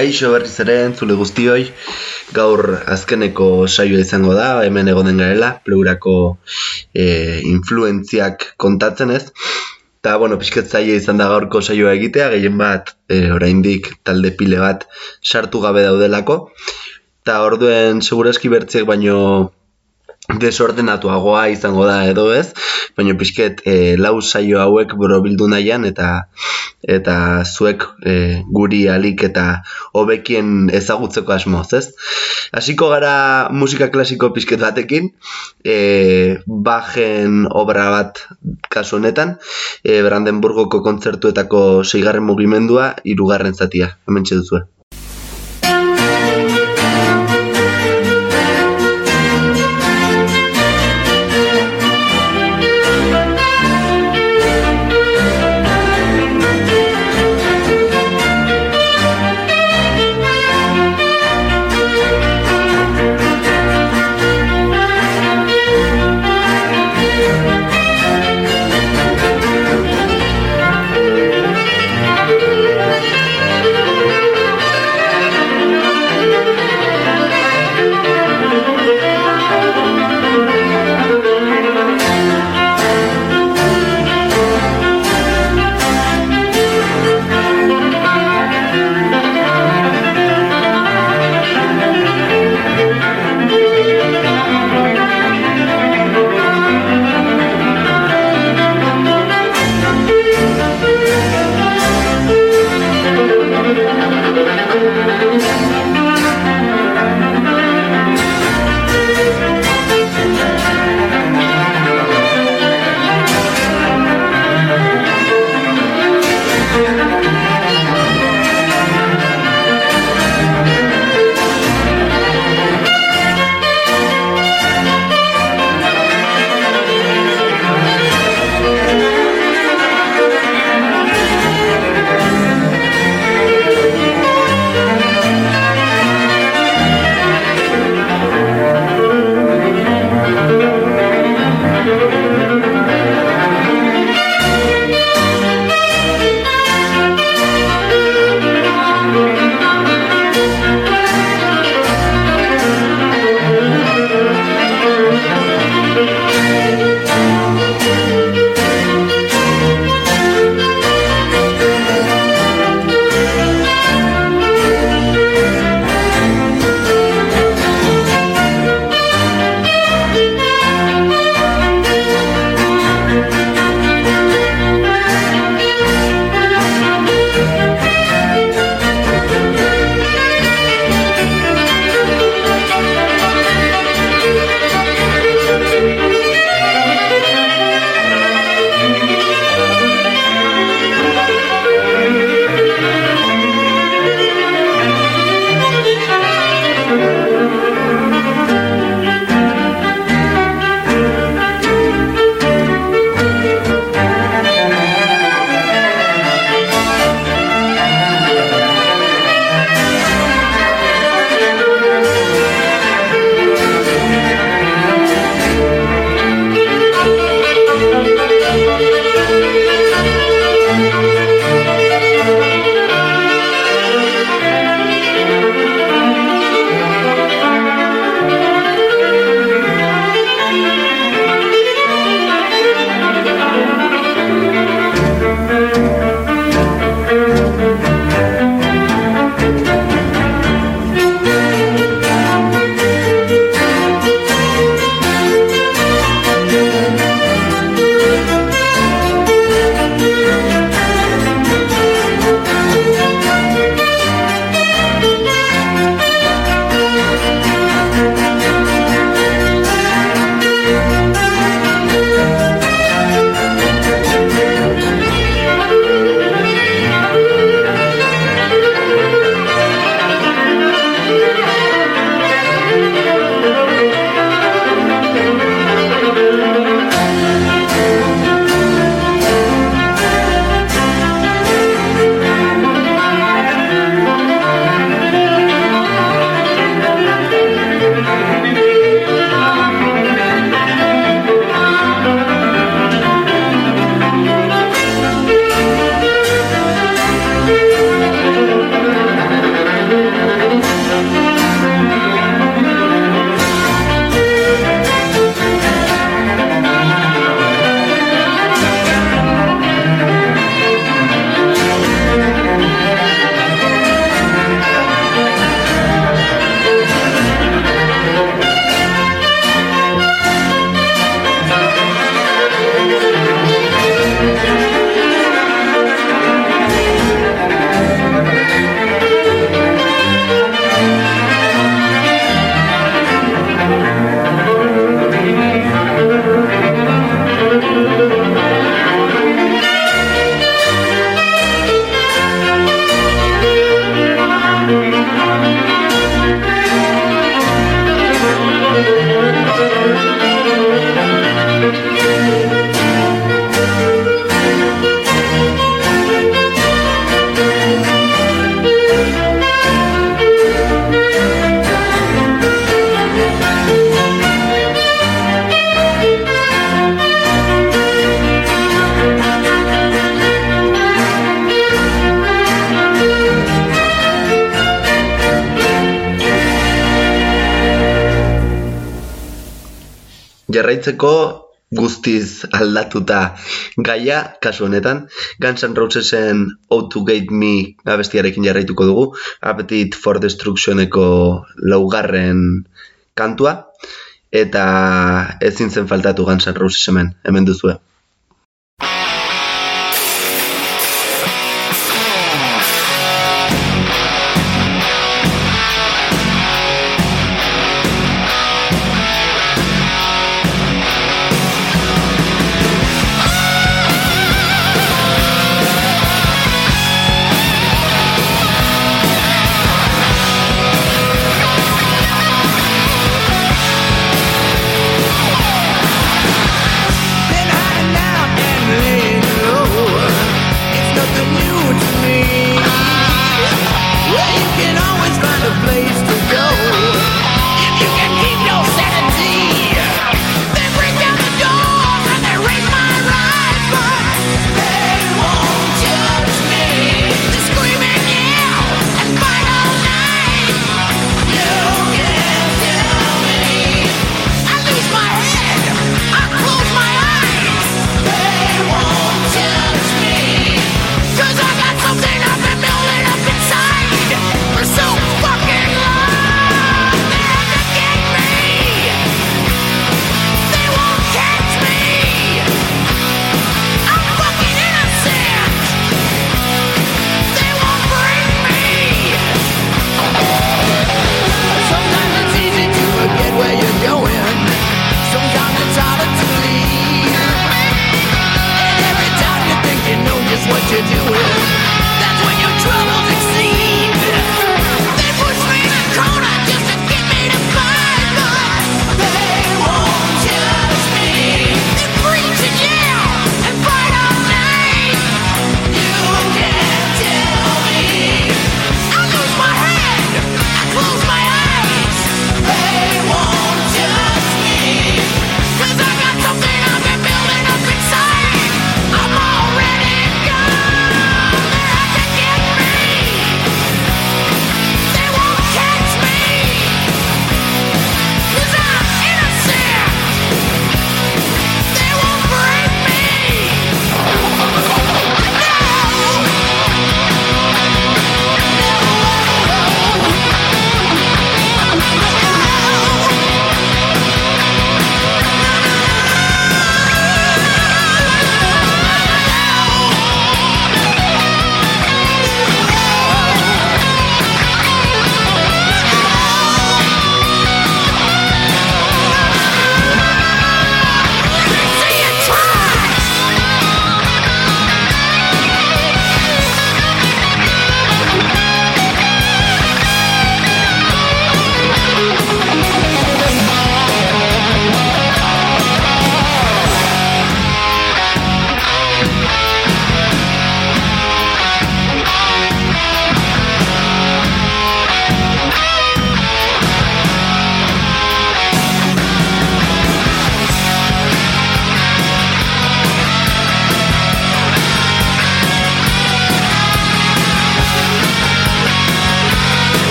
Kaixo berriz ere entzule guztioi, gaur azkeneko saioa izango da, hemen egonen garela, pleurako e, influentziak kontatzen ez. Eta, bueno, pixket zaila izan da gaurko saioa egitea, gehien bat, e, oraindik talde pile bat sartu gabe daudelako. Eta orduen segurazki bertziek baino desordenatuagoa izango da edo ez, baina pixket e, lau saio hauek borobildu nahian eta eta zuek e, guri alik eta hobekien ezagutzeko asmoz, ez? Hasiko gara musika klasiko pixket batekin, e, bajen obra bat kasu honetan, e, Brandenburgoko kontzertuetako seigarren mugimendua, hirugarren zatia, hemen txeduzue. Jarraitzeko guztiz aldatuta gaia, kasu honetan, Guns N' Rosesen How to Get Me abestiarekin jarraituko dugu, Appetite for Destructioneko laugarren kantua, eta ezin zen faltatu Guns N' Roses hemen, hemen duzue.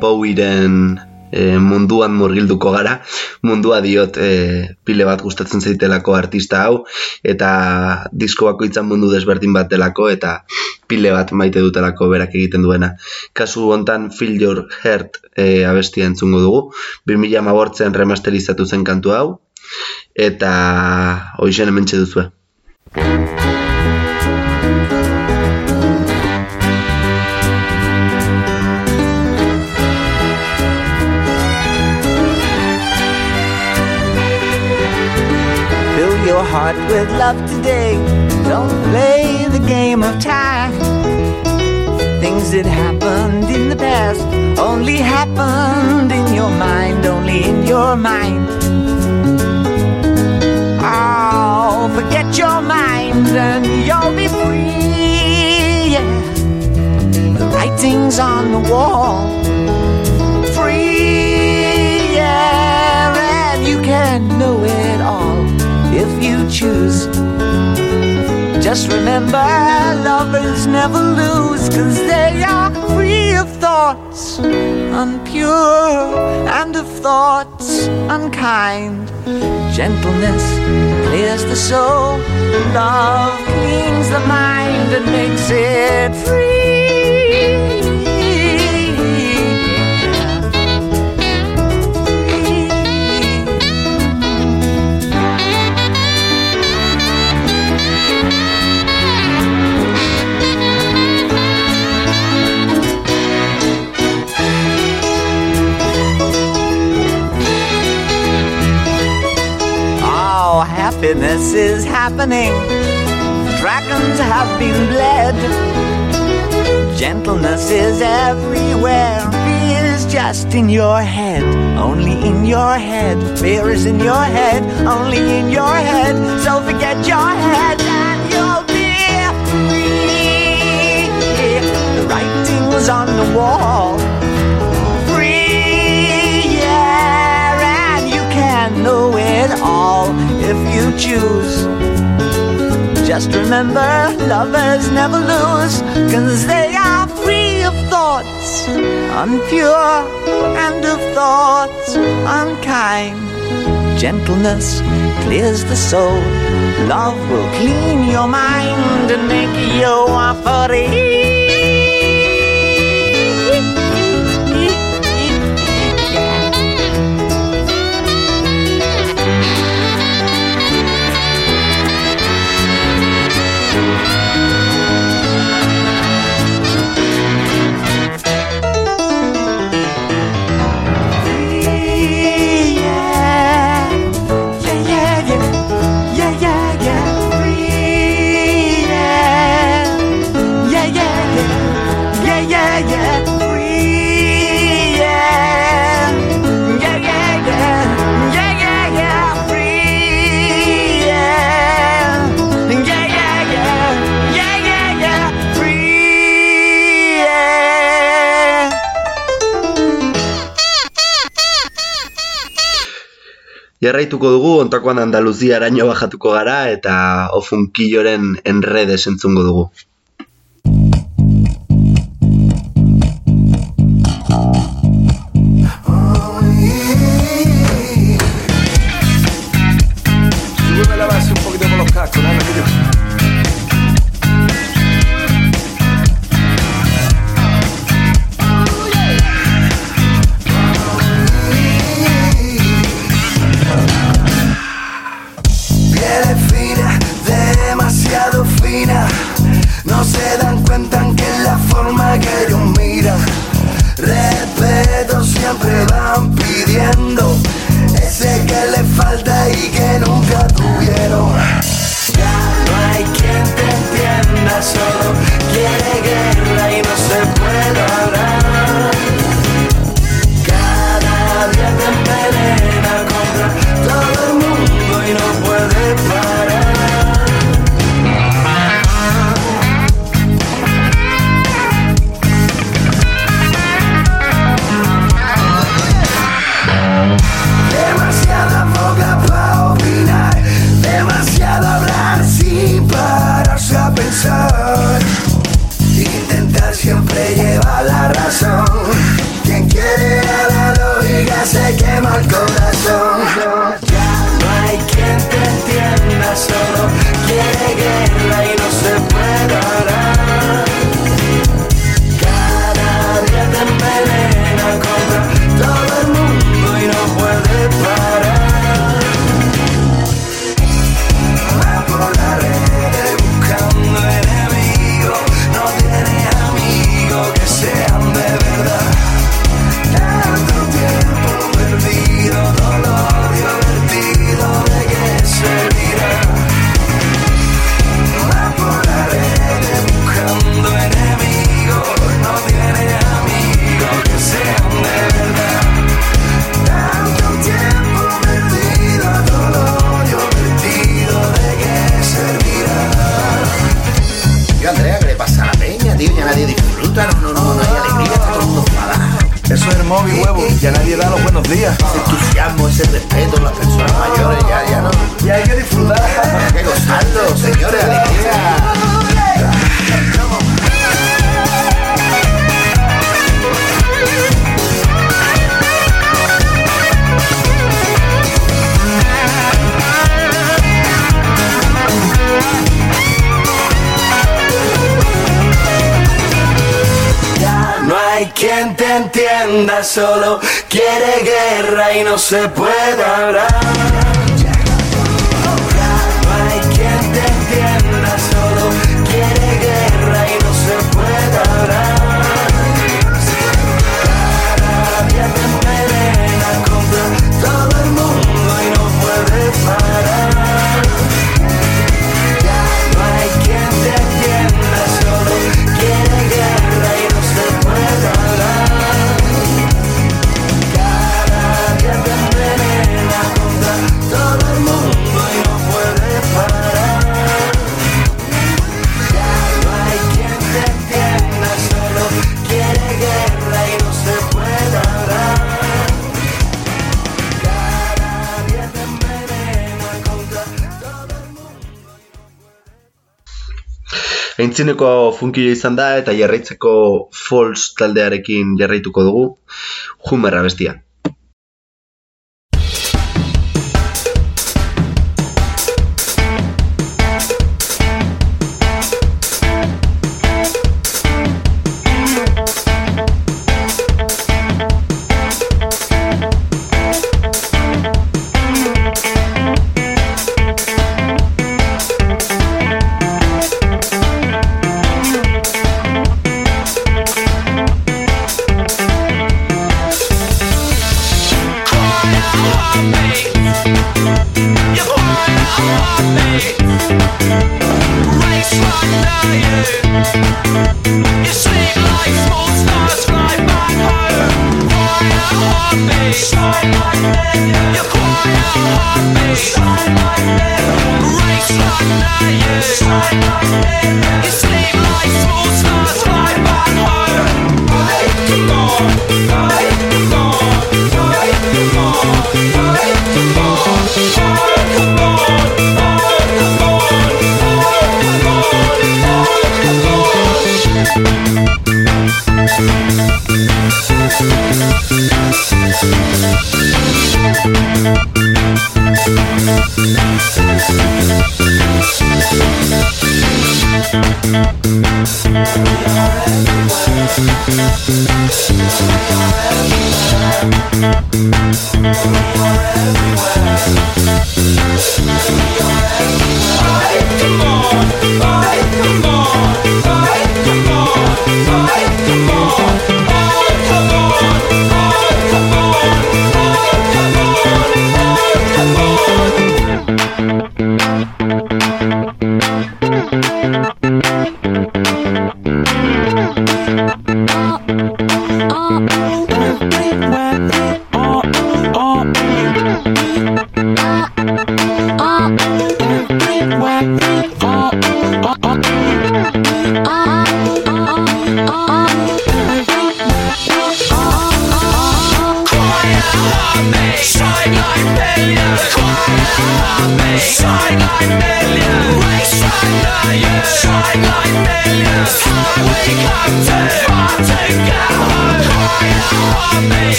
Bowieren e, munduan murgilduko gara, mundua diot e, pile bat gustatzen zaitelako artista hau, eta disko bakoitzan mundu desberdin bat delako, eta pile bat maite dutelako berak egiten duena. Kasu hontan Feel Your Heart e, abestia entzungo dugu, 2000 mabortzen remasterizatu zen kantu hau, eta hoizen hemen duzu. With love today. Don't play the game of time. Things that happened in the past only happened in your mind, only in your mind. Oh, forget your mind and you'll be free. Yeah. The writing's on the wall. You choose. Just remember, lovers never lose, cause they are free of thoughts unpure and of thoughts unkind. Gentleness clears the soul, love cleans the mind and makes it happiness is happening. Dragons have been bled. Gentleness is everywhere. Fear is just in your head, only in your head. Fear is in your head, only in your head. So forget your head and you'll be free. The writing was on the wall. If you choose. Just remember, lovers never lose, cause they are free of thoughts unpure and of thoughts unkind. Gentleness clears the soul, love will clean your mind and make you a free. Jarraituko dugu, ontakoan Andaluzia araño bajatuko gara eta ofunkilloren enrede sentzungo dugu. se quema el corazón. Entienda, solo quiere guerra y no se puede hablar. Aintzineko funkio izan da eta jarraitzeko Falls taldearekin jarraituko dugu Hummerra bestia.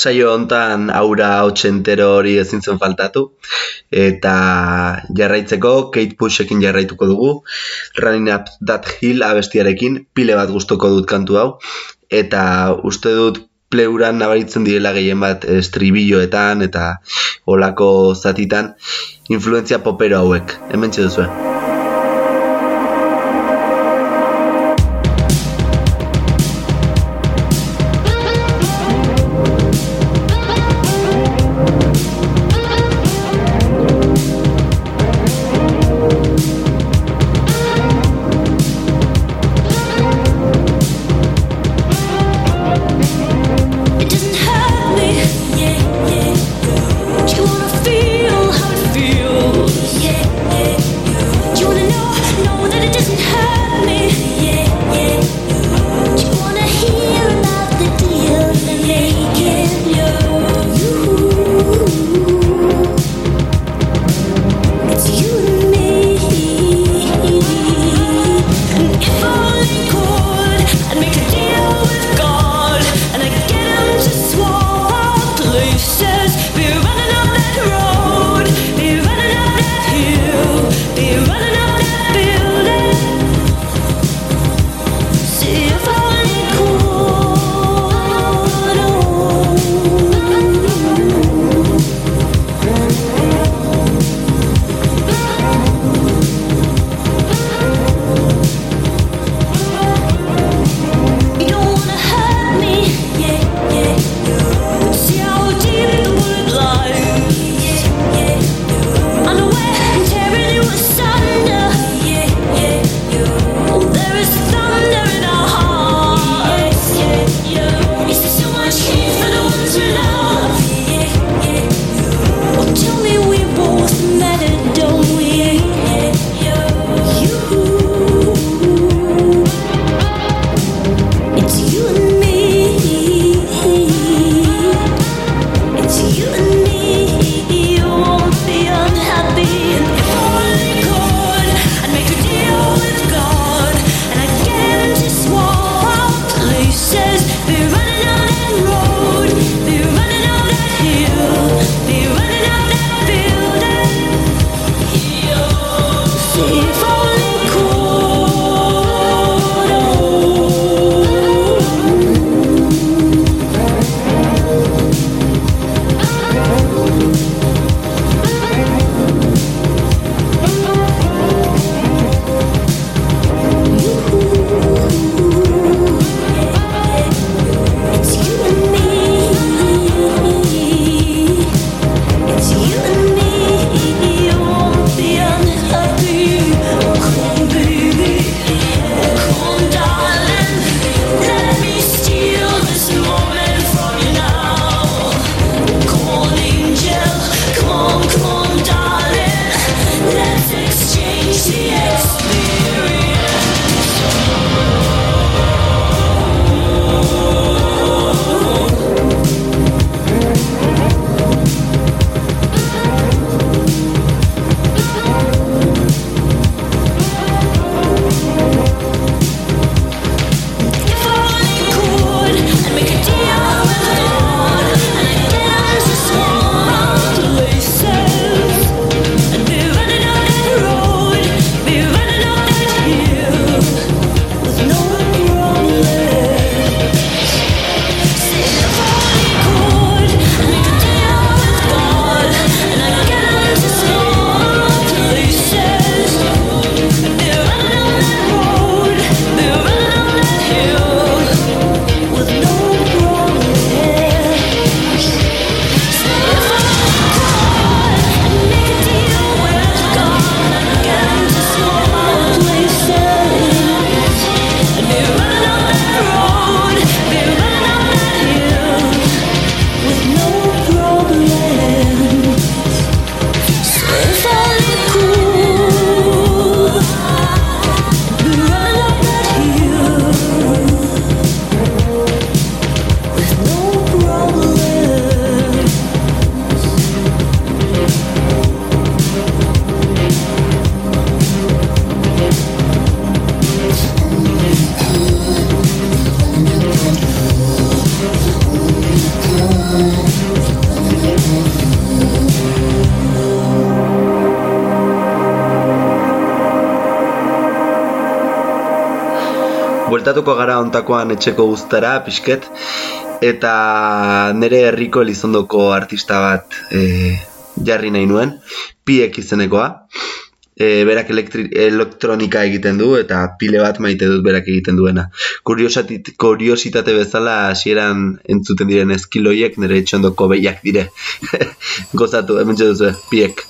Saio hontan aura hotxentero hori ezin zen faltatu. Eta jarraitzeko Kate Bushekin jarraituko dugu. Running Up That Hill abestiarekin pile bat gustoko dut kantu hau. Eta uste dut pleuran nabaritzen direla gehien bat estribilloetan eta olako zatitan influentzia popero hauek. Hemen duzue. Bueltatuko gara ontakoan etxeko guztara, pixket, eta nire herriko elizondoko artista bat e, jarri nahi nuen, piek izenekoa, e, berak elektri, elektronika egiten du eta pile bat maite dut berak egiten duena. Kuriosatit, kuriositate bezala hasieran entzuten diren eskiloiek nire etxondoko behiak dire. Gozatu, hemen duzu, piek.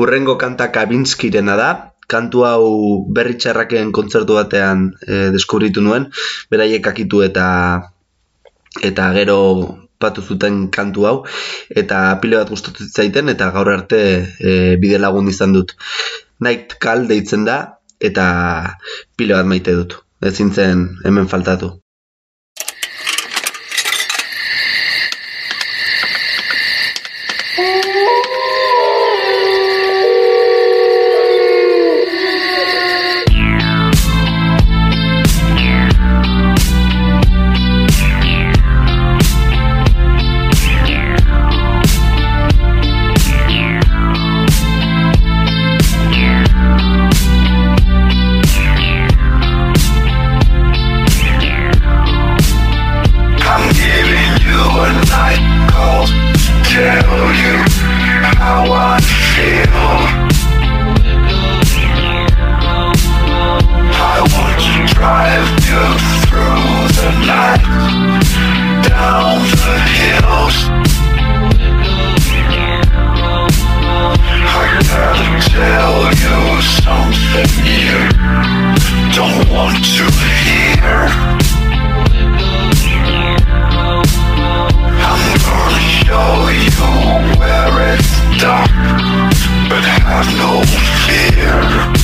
Urrengo kanta Kabinskirena da, kantu hau berri txarraken kontzertu batean e, deskubritu nuen, beraiek akitu eta eta gero batu zuten kantu hau eta pile bat gustatu zaiten eta gaur arte e, bide lagun izan dut. Night Call deitzen da eta pile bat maite dut. Ezin zen hemen faltatu. Have no fear.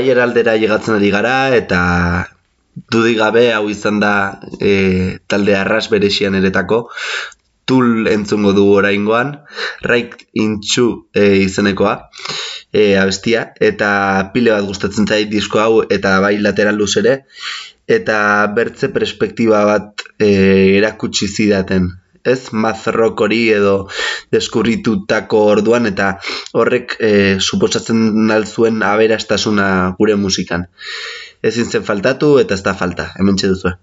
amaier aldera llegatzen ari gara eta dudik gabe hau izan da e, talde arras beresian eretako tul entzungo dugu oraingoan Raik Intxu e, izenekoa e, abestia eta pile bat gustatzen zait disko hau eta bai lateral luz ere eta bertze perspektiba bat e, erakutsi zidaten ez mazrok hori edo deskurritutako orduan eta horrek e, suposatzen nalzuen aberastasuna gure musikan. Ezin zen faltatu eta ez da falta, hemen txeduzue.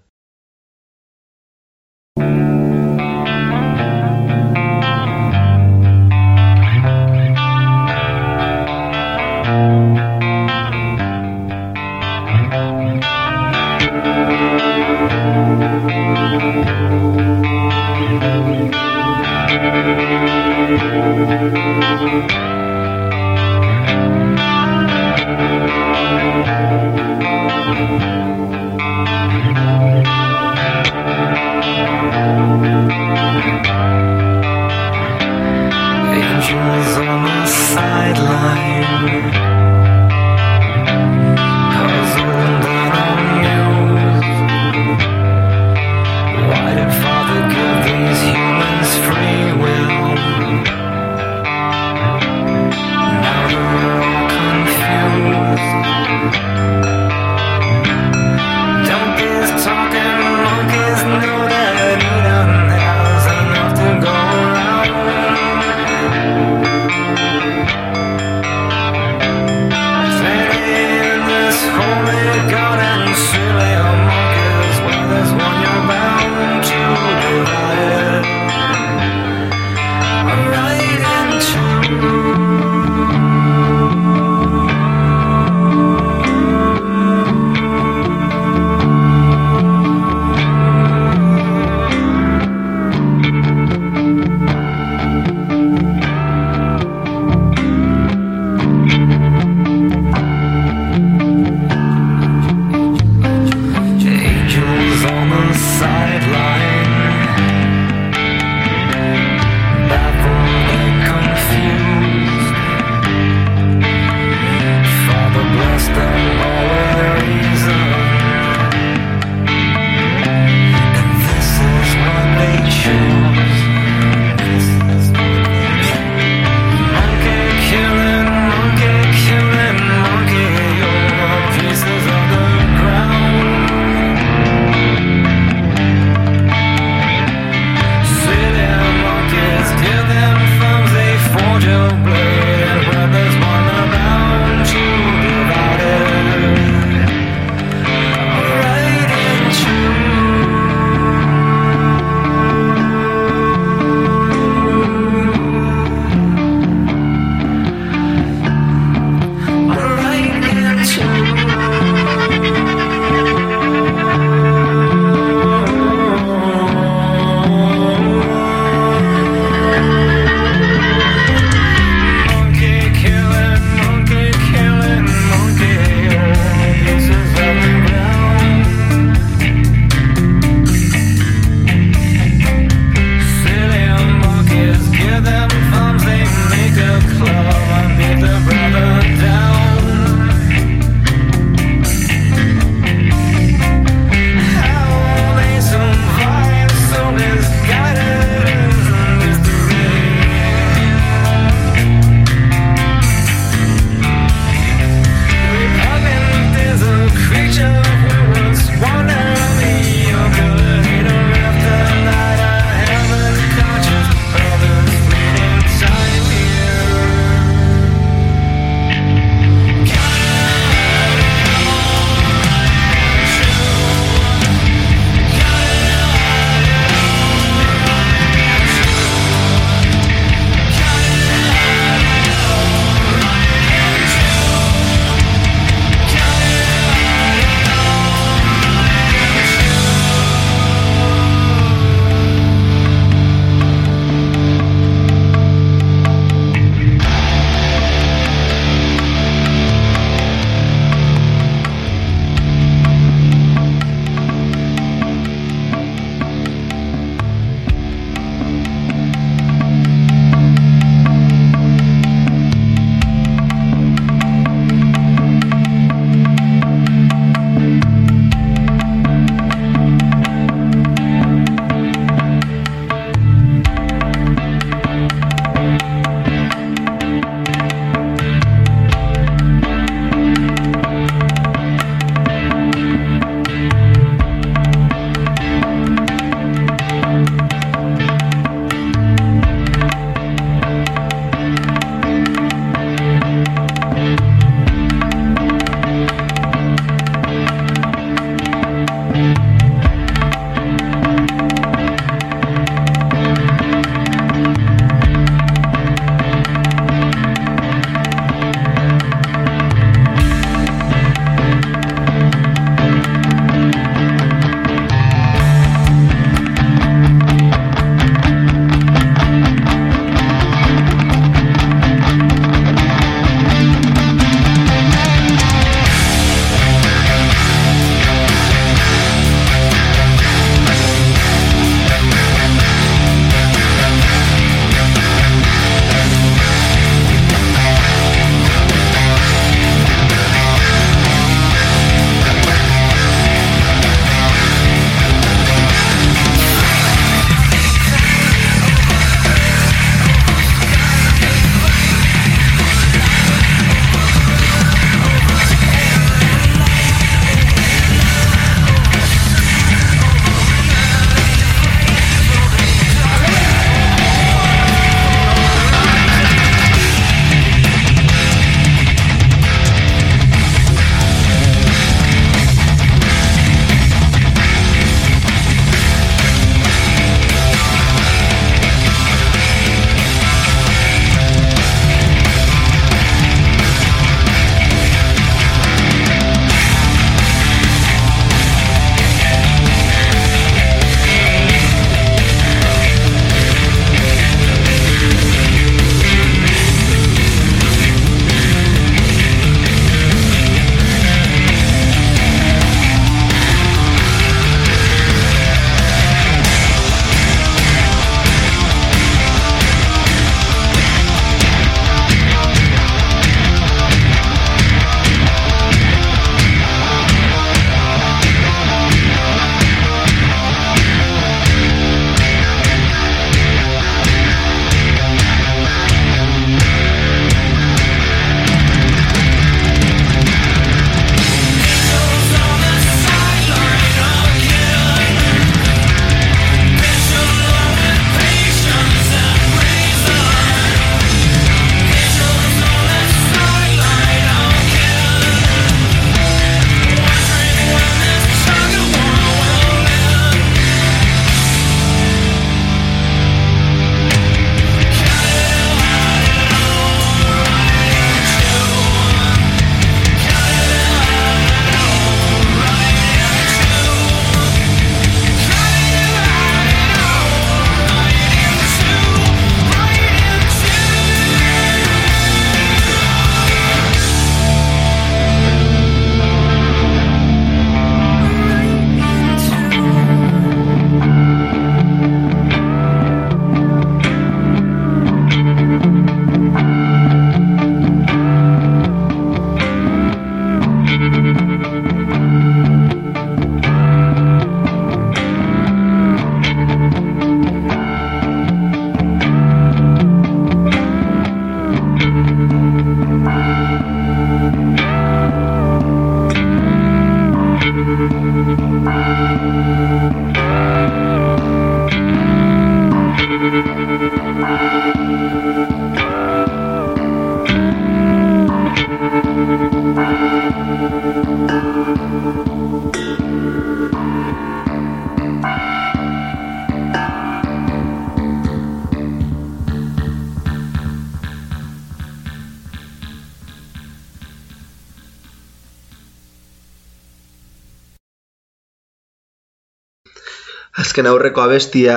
Azken aurreko abestia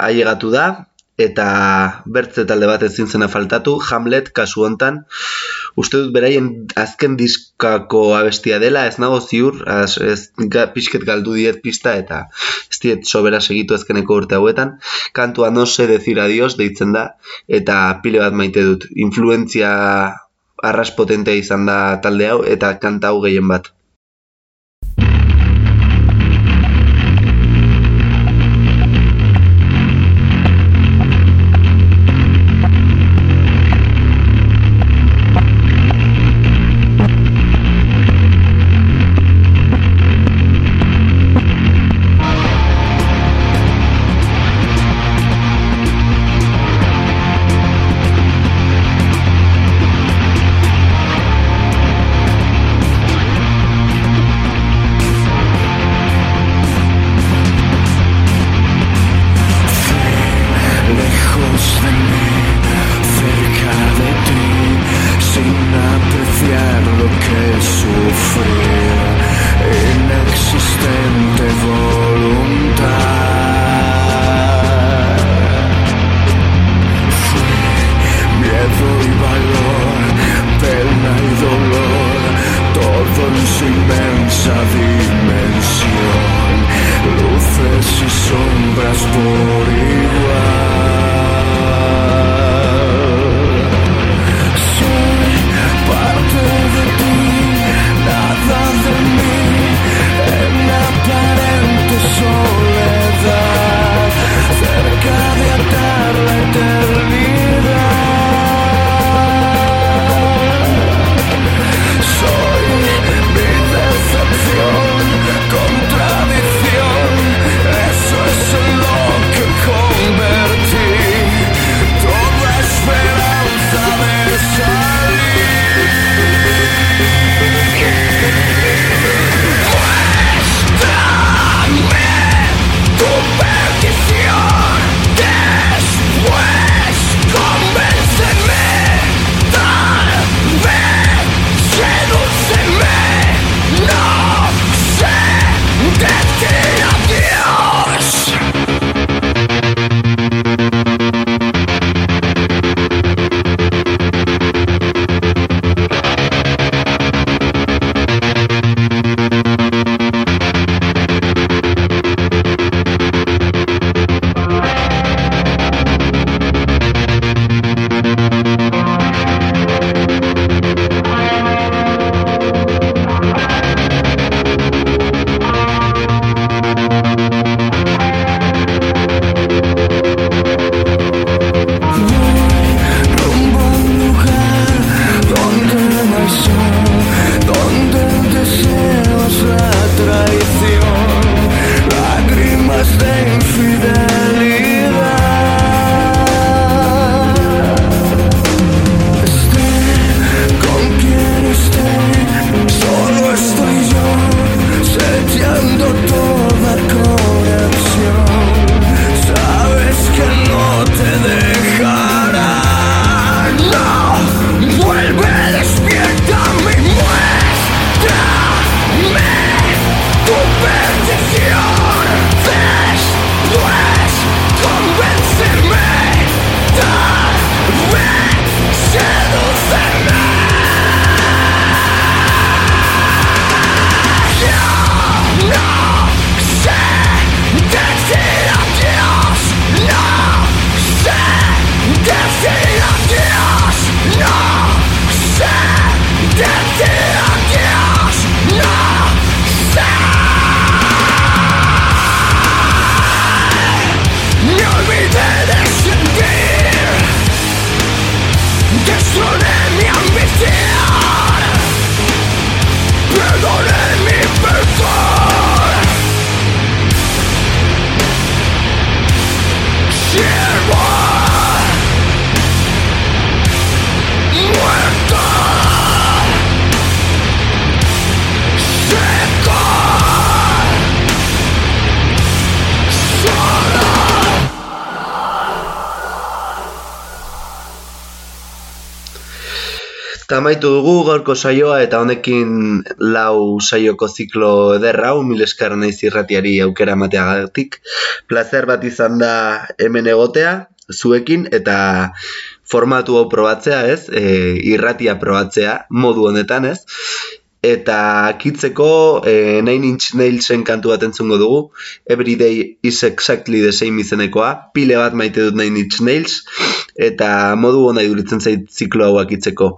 ailegatu da, eta bertze talde bat ezin zena faltatu, Hamlet kasu hontan. Uste dut beraien azken diskako abestia dela, ez nago ziur, az, ez ga, pixket galdu diet pista eta ez diet sobera segitu azkeneko urte hauetan. Kantua no se decir adios deitzen da, eta pile bat maite dut. Influentzia arras potentea izan da talde hau, eta kanta hau gehien bat. Amaitu dugu gaurko saioa eta honekin lau saioko ziklo ederra hau, mil esker naiz irratiari aukera emateagatik. Plazer bat izan da hemen egotea, zuekin, eta formatu hau probatzea, ez? E, irratia probatzea, modu honetan, ez? Eta kitzeko e, Nine Inch Nailsen kantu bat entzungo dugu Every day is exactly the same izenekoa Pile bat maite dut Nine Inch Nails Eta modu hona iduritzen zait ziklo hauak itzeko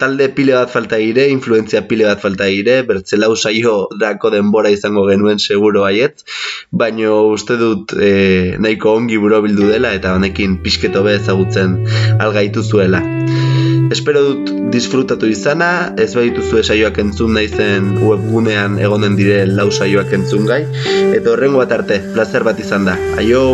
Talde pile bat falta ire, influentzia pile bat falta ire Bertzelau saio dako denbora izango genuen seguro baiet Baino uste dut e, nahiko ongi burobildu dela Eta honekin pixketo be ezagutzen algaitu zuela Espero dut disfrutatu izana, ez badituzue saioak entzun naizen webgunean egonen dire lau saioak entzun gai, eta horrengo bat arte, plazer bat izan da. Aio!